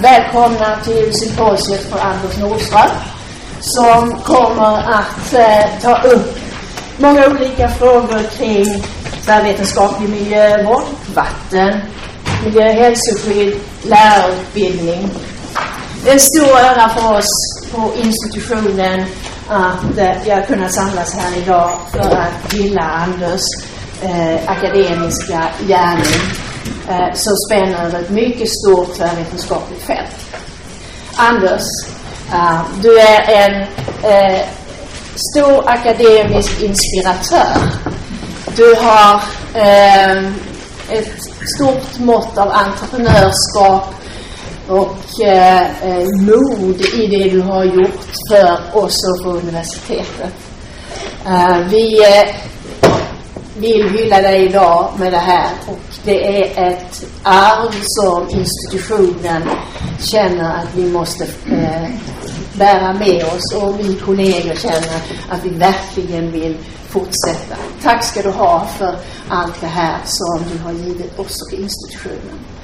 välkomna till symposiet för Anders Nordström som kommer att eh, ta upp många olika frågor kring tvärvetenskaplig miljövård, vatten, miljö och hälsoskydd, lärarutbildning. Det är en stor ära för oss på institutionen att eh, vi har kunnat samlas här idag för att hylla Anders eh, akademiska gärning eh, som spänner över ett mycket stort tvärvetenskapligt fält. Anders, eh, du är en eh, stor akademisk inspiratör. Du har eh, ett stort mått av entreprenörskap och eh, eh, mod i det du har gjort för oss och för universitetet. vi vill hylla dig idag med det här och det är ett arv som institutionen känner att vi måste eh, bära med oss och vi kollegor känner att vi verkligen vill fortsätta. Tack ska du ha för allt det här som du har givit oss och institutionen.